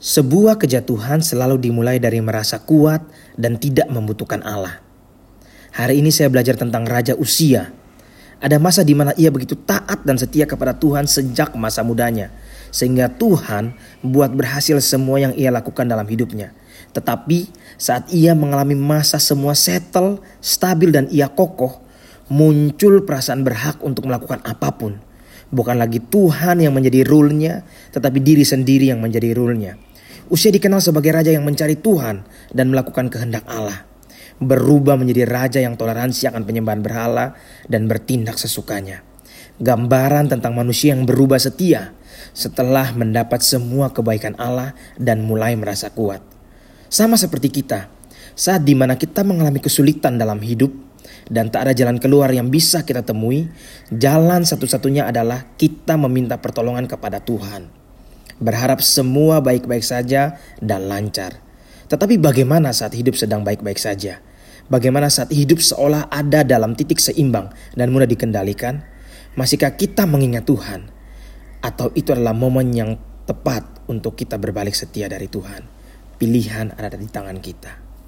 Sebuah kejatuhan selalu dimulai dari merasa kuat dan tidak membutuhkan Allah. Hari ini saya belajar tentang Raja Usia. Ada masa di mana ia begitu taat dan setia kepada Tuhan sejak masa mudanya. Sehingga Tuhan buat berhasil semua yang ia lakukan dalam hidupnya. Tetapi saat ia mengalami masa semua settle, stabil dan ia kokoh, muncul perasaan berhak untuk melakukan apa pun. Bukan lagi Tuhan yang menjadi rule-nya, tetapi diri sendiri yang menjadi rule-nya. Usia dikenal sebagai raja yang mencari Tuhan dan melakukan kehendak Allah. Berubah menjadi raja yang toleransi akan penyembahan berhala dan bertindak sesukanya. Gambaran tentang manusia yang berubah setia setelah mendapat semua kebaikan Allah dan mulai merasa kuat. Sama seperti kita, saat di mana kita mengalami kesulitan dalam hidup dan tak ada jalan keluar yang bisa kita temui, jalan satu-satunya adalah kita meminta pertolongan kepada Tuhan berharap semua baik-baik saja dan lancar. Tetapi bagaimana saat hidup sedang baik-baik saja? Bagaimana saat hidup seolah ada dalam titik seimbang dan mudah dikendalikan? Masihkah kita mengingat Tuhan? Atau itu adalah momen yang tepat untuk kita berbalik setia dari Tuhan? Pilihan ada di tangan kita.